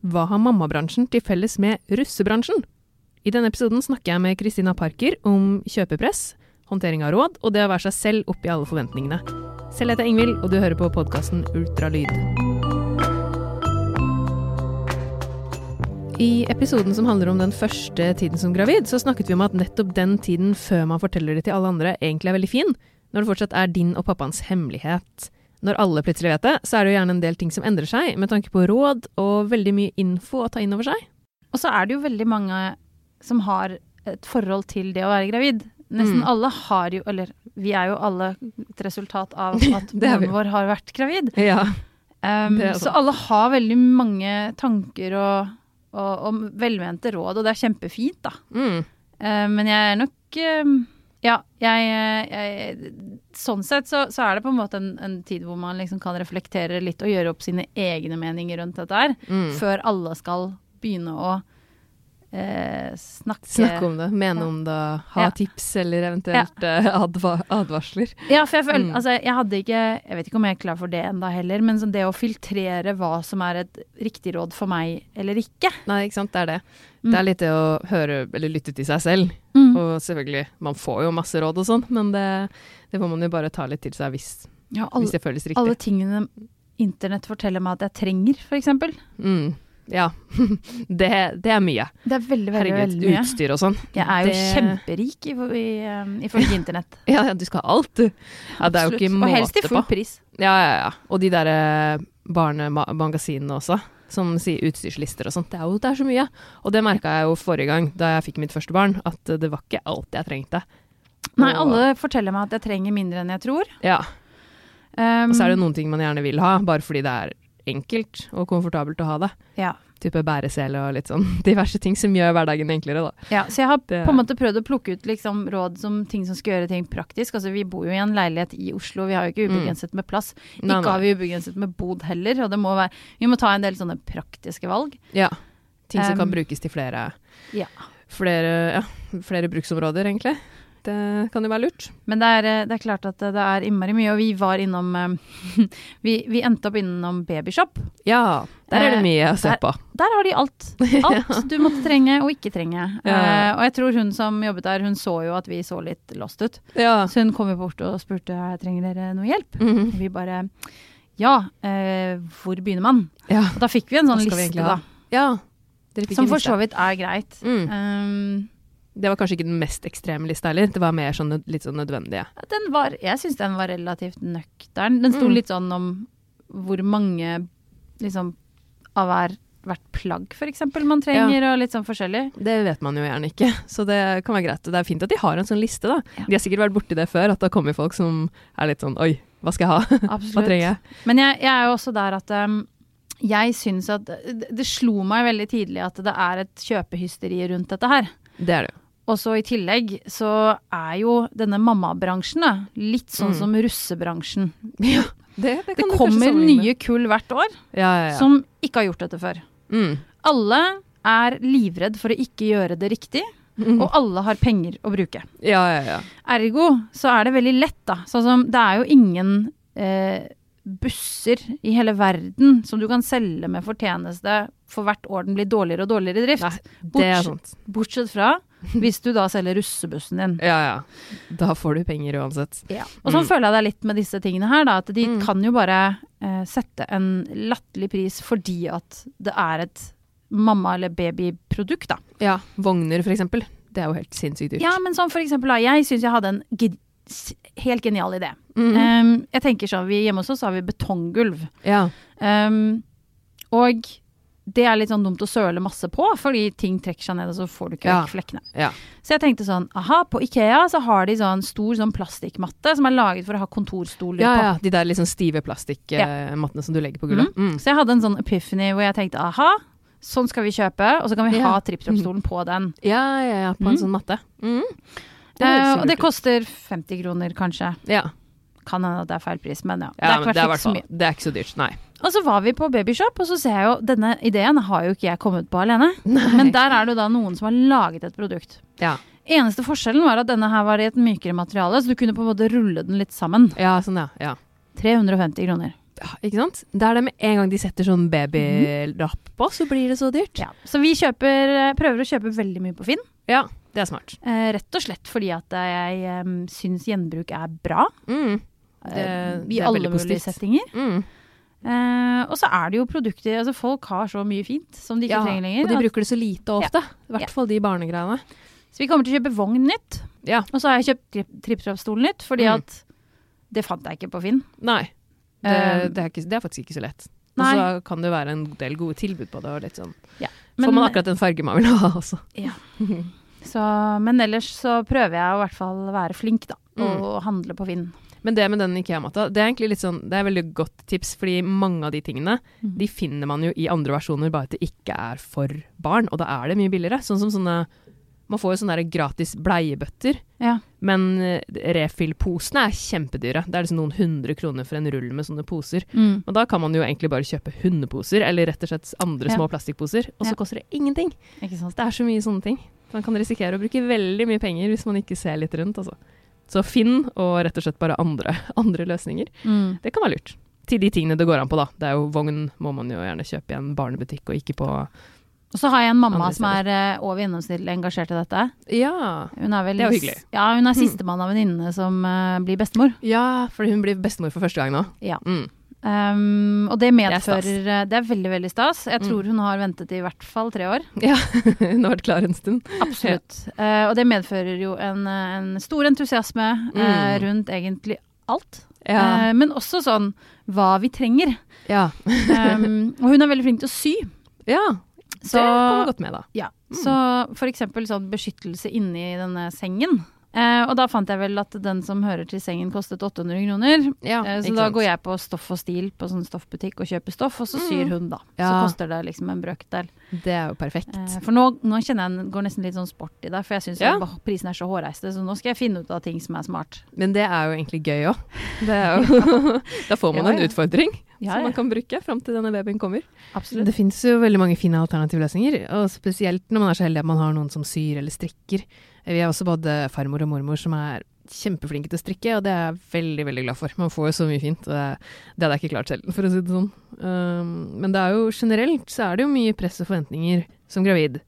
Hva har mammabransjen til felles med russebransjen? I denne episoden snakker jeg med Kristina Parker om kjøpepress, håndtering av råd og det å være seg selv oppi alle forventningene. Selv heter jeg Ingvild, og du hører på podkasten Ultralyd. I episoden som handler om den første tiden som gravid, så snakket vi om at nettopp den tiden før man forteller det til alle andre, egentlig er veldig fin, når det fortsatt er din og pappaens hemmelighet. Når alle plutselig vet det, så er det jo gjerne en del ting som endrer seg, med tanke på råd og veldig mye info å ta inn over seg. Og så er det jo veldig mange som har et forhold til det å være gravid. Nesten Mm. alle har jo, eller vi er jo alle et resultat av at moren vår har vært gravid. Ja. Um, så alle har veldig mange tanker og, og, og velmente råd, og det er kjempefint, da. Mm. Uh, men jeg er nok eh, Ja, jeg, jeg Sånn sett så, så er det på en måte en, en tid hvor man liksom kan reflektere litt og gjøre opp sine egne meninger rundt dette her, Mm. før alle skal begynne å eh, snakke Snakke om det, mene om det, ha Ja. tips eller eventuelt ja. adva advarsler. Ja, for jeg føler Mm. Altså, jeg hadde ikke Jeg vet ikke om jeg er klar for det ennå heller, men sånn det å filtrere hva som er et riktig råd for meg eller ikke. Nei, ikke sant, det er det. Mm. Det er litt det å høre eller lytte til seg selv. Mm. Og selvfølgelig, man får jo masse råd og sånn, men det, det må man jo bare ta litt til seg hvis, Ja, hvis det føles riktig. alle tingene internett forteller meg at jeg trenger, for eksempel. Mm. Ja. det, det er mye. Det er veldig, veldig, Herregud, veldig mye. utstyr og sånn. Jeg er jo Det- kjemperik i, i, um, ifølge internett. Ja, ja, du skal ha alt, du. Ja, det er jo ikke Absolutt. Og helst i til full pris. Ja, ja, ja. Og de derre barnemagasinene også, som sier utstyrslister og sånt. Det er jo det er så mye. Og det merka jeg jo forrige gang da jeg fikk mitt første barn, at det var ikke alt jeg trengte. Nei, Og- alle forteller meg at jeg trenger mindre enn jeg tror. Ja. Um, Og så er det noen ting man gjerne vil ha, bare fordi det er enkelt og komfortabelt å ha det. ja. Type bæresele og litt sånn diverse ting som gjør hverdagen enklere, da. ja, så jeg har Det- på en måte prøvd å plukke ut liksom, råd som ting som skal gjøre ting praktisk. Altså, vi bor jo i en leilighet i Oslo, vi har jo ikke Mm. ubegrenset med plass. Nei, ikke nei. har vi ubegrenset med bod heller, og det må være, vi må ta en del sånne praktiske valg. Ja. Ting som Um, kan brukes til flere, Ja. flere, ja, flere bruksområder, egentlig. Det kan jo være lurt. Men det er, eh, det er klart at det er innmari mye, og vi var innom eh, vi, vi endte opp innom Babyshop. Ja, der er det Eh, mye å se på. Der har de alt. Alt du måtte trenge og ikke trenge. Ja. Uh, og jeg tror hun som jobbet der, hun så jo at vi så litt lost ut. Ja. Så hun kom jo bort og spurte trenger dere noe hjelp. Mhm. Og vi bare ja, uh, hvor begynner man? ja. Og da fikk vi en sånn liste, da. Ja. Som for så vidt er greit. Mm. Um, Det var kanskje ikke den mest ekstreme lista heller. Det var mer sånn litt sånn nødvendige. den var, jeg syns den var relativt nøktern. Den sto Mm. litt sånn om hvor mange liksom av hver, hvert plagg eksempel man trenger, og litt sånn forskjellig. Det vet man jo gjerne ikke, så det kan være greit. Det er fint at de har en sånn liste, da. Ja. De har sikkert vært borti det før, at det har kommet folk som er litt sånn oi, hva skal jeg ha? hva trenger jeg? Men jeg, jeg er jo også der at um, jeg syns at det, det slo meg veldig tidlig at det er et kjøpehysteri rundt dette her. Det er det jo. Og så i tillegg så er jo denne mammabransjen litt sånn Mm. som russebransjen. Ja, det, det Det kommer nye kull hvert år ja, ja, som ikke har gjort dette før. Mm. Alle er livredd for å ikke gjøre det riktig, Mm. og alle har penger å bruke. Ja, ja, ja. Ergo så er det veldig lett, da. Sånn som det er jo ingen eh, busser i hele verden som du kan selge med fortjeneste for hvert år den blir dårligere og dårligere i drift. Nei, det Bortsett- Bortsett fra hvis du da selger russebussen din. Ja, ja. Da får du penger uansett. Ja. Og sånn Mm. føler jeg det er litt med disse tingene her, da. At de Mm. kan jo bare eh, sette en latterlig pris fordi at det er et mamma- eller babyprodukt, da. Ja, vogner for eksempel. Det er jo helt sinnssykt dyrt. Ja, men sånn for eksempel, da. Jeg syns jeg hadde en helt genial idé. Mhm. Um, jeg tenker sånn, vi Hjemme hos oss har vi betonggulv. ja. Um, og det er litt sånn dumt å søle masse på, fordi ting trekker seg ned, og så får du ikke Ja. flekkene. Ja. Så jeg tenkte sånn, aha, på Ikea så har de sånn stor sånn plastikkmatte som er laget for å ha kontorstoler ja, på. ja. De der sånn stive plastikkmattene som du legger på gulvet. Mm. Så jeg hadde en sånn epiphany hvor jeg tenkte, aha, sånn skal vi kjøpe, og så kan vi Ja. ha tripp-trapp-stolen på den. Ja, ja, ja. På en Mm. sånn matte. Mm. Eh, høres og det koster 50 kroner kanskje. Ja. Kan hende at det er feil pris, men ja. ja det er men det er, ikke så det er ikke så dyrt. Nei. Og så var vi på Babyshop, og så ser jeg jo denne ideen har jo ikke jeg kommet på alene. Men der er det jo da noen som har laget et produkt. Ja. Eneste forskjellen var at denne her var i et mykere materiale, så du kunne på en måte rulle den litt sammen. ja, sånn ja. ja. 350 kroner. Ja, ikke sant? Det er det med en gang de setter sånn babylapp på, så blir det så dyrt. Ja. Så vi kjøper, eh, prøver å kjøpe veldig mye på Finn. Ja, det er smart. Eh, rett og slett fordi at jeg um, syns gjenbruk er bra. Mm. Eh, Det- I alle mulige settinger. Mm. Uh, og så er det jo produkter Altså folk har så mye fint som de ikke Ja, trenger lenger. og de bruker det så lite ofte. I hvert Ja. fall de barnegreiene. Så vi kommer til å kjøpe vogn nytt. Ja. Og så har jeg kjøpt tri- tripp-trapp-stol nytt, fordi Mm. at det fant jeg ikke på Finn. Nei. Det, uh, det, er ikke, det er faktisk ikke så lett. Og så kan det være en del gode tilbud på det. Og litt sånn. Men- Får man akkurat den farge man vil ha også. Så, men ellers så prøver jeg å i hvert fall være flink, da. Mm. Og handle på Finn. Men det med den Ikea-matta, det er egentlig litt sånn, det er veldig godt tips, fordi mange av de tingene, Mm. de finner man jo i andre versjoner, bare at det ikke er for barn, og da er det mye billigere. Sånn som sånne, man får jo sånne gratis bleiebøtter, Ja. men eh, refill-posene er kjempedyre. Det er liksom noen hundre kroner for en rull med sånne poser. Mm. Og da kan man jo egentlig bare kjøpe hundeposer, eller rett og slett andre Ja. små plastikkposer, og så Ja. koster det ingenting. Det er så mye sånne ting. Man kan risikere å bruke veldig mye penger hvis man ikke ser litt rundt, altså. Så finn, og rett og slett bare andre, andre løsninger. Mm. Det kan være lurt. Til de tingene det går an på, da. Det er jo Vogn må man jo gjerne kjøpe i en barnebutikk, og ikke på Og så har jeg en mamma som er eh, over gjennomsnittlig engasjert i dette. Ja. Hun er vel Det er jo hyggelig. Ja, hun er sistemann av venninnene som uh, blir bestemor. Ja, fordi hun blir bestemor for første gang nå. Ja. Mm. Um, og det er medfører det er, Det er veldig, veldig stas. Jeg Mm. tror hun har ventet i hvert fall tre år. Ja, hun har vært klar en stund. Absolutt. Eh, og det medfører jo en, eh, en stor entusiasme mm. uh, rundt egentlig alt. Ja. Uh, men også sånn hva vi trenger. ja. Um, og hun er veldig flink til å sy. ja. Så, det kommer godt med, da. ja, Mm. så for eksempel sånn beskyttelse inni denne sengen. Eh, og da fant jeg vel at den som hører til sengen kostet 800 kroner. Ja, Eh, så da sant? går jeg på Stoff og Stil på sånn stoffbutikk og kjøper stoff, og så syr Mm. hun, da. Så koster det liksom en brøkdel. Det er jo perfekt. Eh, for nå, nå kjenner jeg går nesten litt sånn sport i det, for jeg syns Ja. prisen er så hårreiste, så nå skal jeg finne ut av ting som er smart. Men det er jo egentlig gøy òg. Da får man Ja, en utfordring Ja, som man kan bruke fram til denne babyen kommer. Absolutt. Det finnes jo veldig mange fine alternative løsninger, og spesielt når man er så heldig at man har noen som syr eller strikker. Vi har også både farmor og mormor som er kjempeflinke til å strikke, og det er jeg veldig, veldig glad for. Man får jo så mye fint, og det, det hadde jeg ikke klart selv, for å si det sånn. Um, men det er jo generelt så er det jo mye press og forventninger som gravid.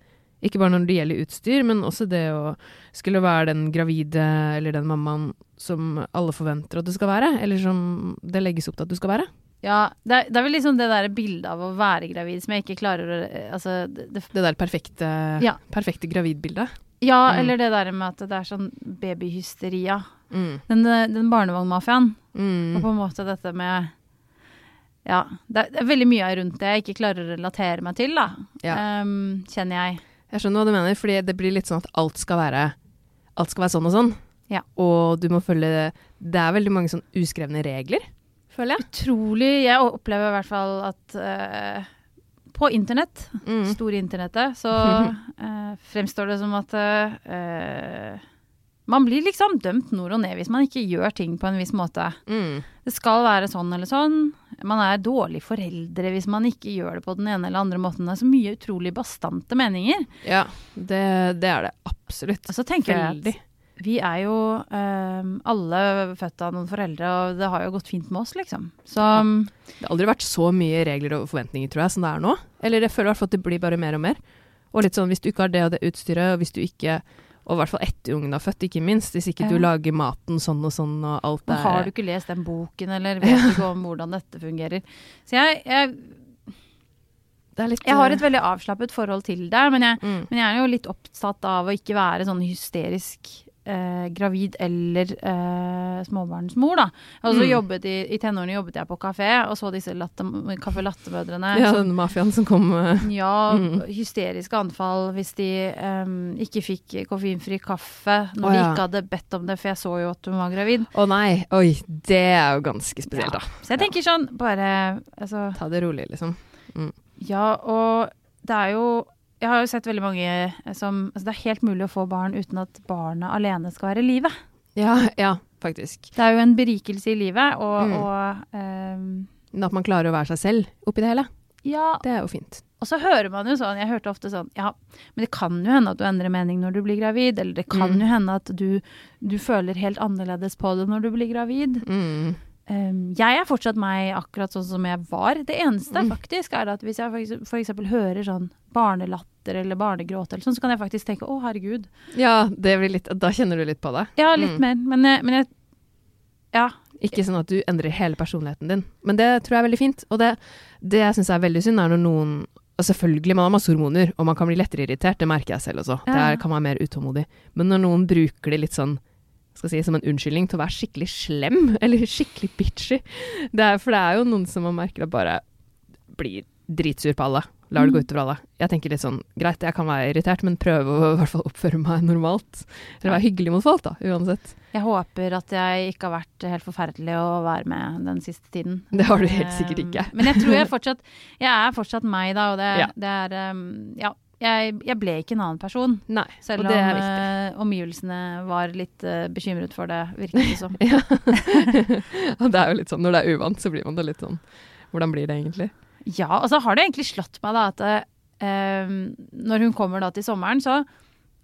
Ikke bare når det gjelder utstyr, men også det å skulle være den gravide eller den mammaen som alle forventer at du skal være, eller som det legges opp til at du skal være. Ja, det er, det er vel liksom det der bildet av å være gravid som jeg ikke klarer å eh, Altså, det, det, Det der perfekte, Ja. perfekte gravidbildet. Ja, Mm. eller det der med at det er sånn babyhysteria. Mm. Den, eh, den barnevognmafiaen. Mm. Og på en måte dette med Ja, det er, det veldig mye rundt det jeg ikke klarer å relatere meg til, da. Ja. Um, kjenner jeg. Jeg skjønner hva du mener, fordi det blir litt sånn at alt skal være, alt skal være sånn og sånn. Ja. Og du må følge Det er veldig mange sånn uskrevne regler, føler jeg. Utrolig Jeg opplever i hvert fall at eh, på internett, Mm. store internettet, så eh, fremstår det som at eh, man blir liksom dømt nord og ned hvis man ikke gjør ting på en viss måte. Mm. Det skal være sånn eller sånn. Man er dårlige foreldre hvis man ikke gjør det på den ene eller andre måten. Det er så mye utrolig bastante meninger. Ja, det, det er det absolutt. Og så tenker jeg Veldig. at vi er jo eh, alle født av noen foreldre, og det har jo gått fint med oss, liksom. Så Det har aldri vært så mye regler og forventninger, tror jeg, som det er nå. Eller jeg føler i hvert fall at det blir bare mer og mer. Og litt sånn, hvis du ikke har det og det utstyret, og hvis du ikke og i hvert fall etter ungen er født, ikke minst. Hvis ikke Ja. du lager maten sånn og sånn, og alt er har du ikke lest den boken, eller vet du ikke om hvordan dette fungerer. Så jeg, jeg, det er litt, jeg har et eh, veldig avslappet forhold til det, men jeg, mm. men jeg er jo litt opptatt av å ikke være sånn hysterisk eh, gravid eller eh, småbarnsmor, da. Og så Mm. jobbet i, I tenårene jobbet jeg på kafé og så disse latte, Kaffe Latte-mødrene. Ja, som- den mafiaen som kom eh, Ja, Mm. hysteriske anfall hvis de em, ikke fikk koffeinfri kaffe når Å, de ikke hadde bedt om det, for jeg så jo at hun var gravid. Å nei, oi, det er jo ganske spesielt, Ja. da. Så jeg tenker sånn, bare altså Ta det rolig, liksom. Ja, og det er jo Jeg har jo sett veldig mange som Altså, det er helt mulig å få barn uten at barnet alene skal være i livet. Ja, ja, faktisk. Det er jo en berikelse i livet, og, Mm. og um, Men at man klarer å være seg selv oppi det hele, Ja, det er jo fint. Og så hører man jo sånn, jeg hørte ofte sånn, ja, men det kan jo hende at du endrer mening når du blir gravid, eller det kan Mm. jo hende at du, du føler helt annerledes på det når du blir gravid. Mm. Ehm, jeg er fortsatt meg akkurat sånn som jeg var. Det eneste Mm. faktisk er at hvis jeg eksempel hører sånn barnelatter eller barnegråt eller sånn, så kan jeg faktisk tenke å herregud. Ja, det blir litt, da kjenner du litt på det. Ja, litt Mm. mer. Men, men jeg Ja. Ikke sånn at du endrer hele personligheten din. Men det tror jeg er veldig fint. Og det, det jeg syns er veldig synd, er når noen og Selvfølgelig, man har masse hormoner, og man kan bli lettere irritert. Det merker jeg selv også. Det Ja. er, kan være mer utålmodig. Men når noen bruker det litt sånn skal si, som en unnskyldning til å være skikkelig slem, eller skikkelig bitchy det er, For det er jo noen som man merker at bare blir dritsur på alle. Lar det gå Mm. utover alle. Jeg tenker litt sånn, greit, jeg kan være irritert, men prøve å i hvert fall oppføre meg normalt. Eller være hyggelig mot folk, da, uansett. Jeg håper at jeg ikke har vært helt forferdelig å være med den siste tiden. Det har du helt sikkert Ehm, ikke. Men jeg tror jeg fortsatt Jeg er fortsatt meg, da, og det, Ja. det er ehm, Ja. Jeg, jeg ble ikke en annen person. Nei, Selv om det eh, omgivelsene var litt uh, bekymret for det, virket det som. Og det er jo litt sånn, når det er uvant, så blir man da litt sånn Hvordan blir det egentlig? Ja, og så har det egentlig slått meg da at uh, når hun kommer da til sommeren, så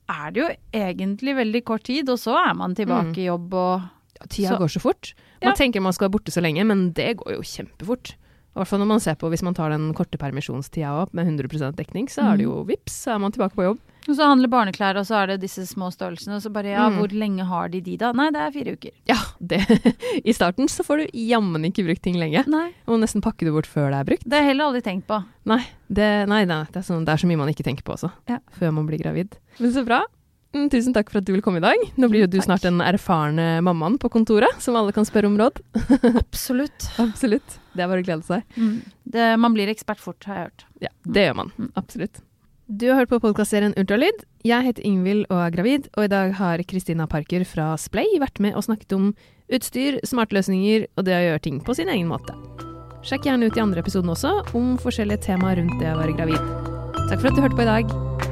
er det jo egentlig veldig kort tid, og så er man tilbake Mm. i jobb og tida Så- går så fort. Man Ja. tenker man skal være borte så lenge, men det går jo kjempefort. I hvert fall når man ser på, Hvis man tar den korte permisjonstida opp med 100% dekning, så er det jo vips, så er man tilbake på jobb. Og så handler barneklær, og så er det disse små størrelsene. Og så bare ja, Mm. hvor lenge har de de da? Nei, det er fire uker. Ja, det, I starten så får du jammen ikke brukt ting lenge. Nei, må nesten pakke det bort før det er brukt. det har jeg heller aldri tenkt på. Nei, det, nei, nei det, er sånn, det er så mye man ikke tenker på også, Ja. før man blir gravid. Men så bra. Mm, Tusen takk for at du vil komme i dag. Nå blir jo du Takk. snart den erfarne mammaen på kontoret, som alle kan spørre om råd. Absolutt. Absolutt. Det er bare å glede seg. Mm. Det, man blir ekspert fort, har jeg hørt. Ja, det gjør man. Mm. Absolutt. Du har hørt på podkastserien Ultralyd. Jeg heter Ingvild og er gravid, og i dag har Kristina Parker fra Splay vært med og snakket om utstyr, smartløsninger og det å gjøre ting på sin egen måte. Sjekk gjerne ut de andre episodene også, om forskjellige temaer rundt det å være gravid. Takk for at du hørte på i dag.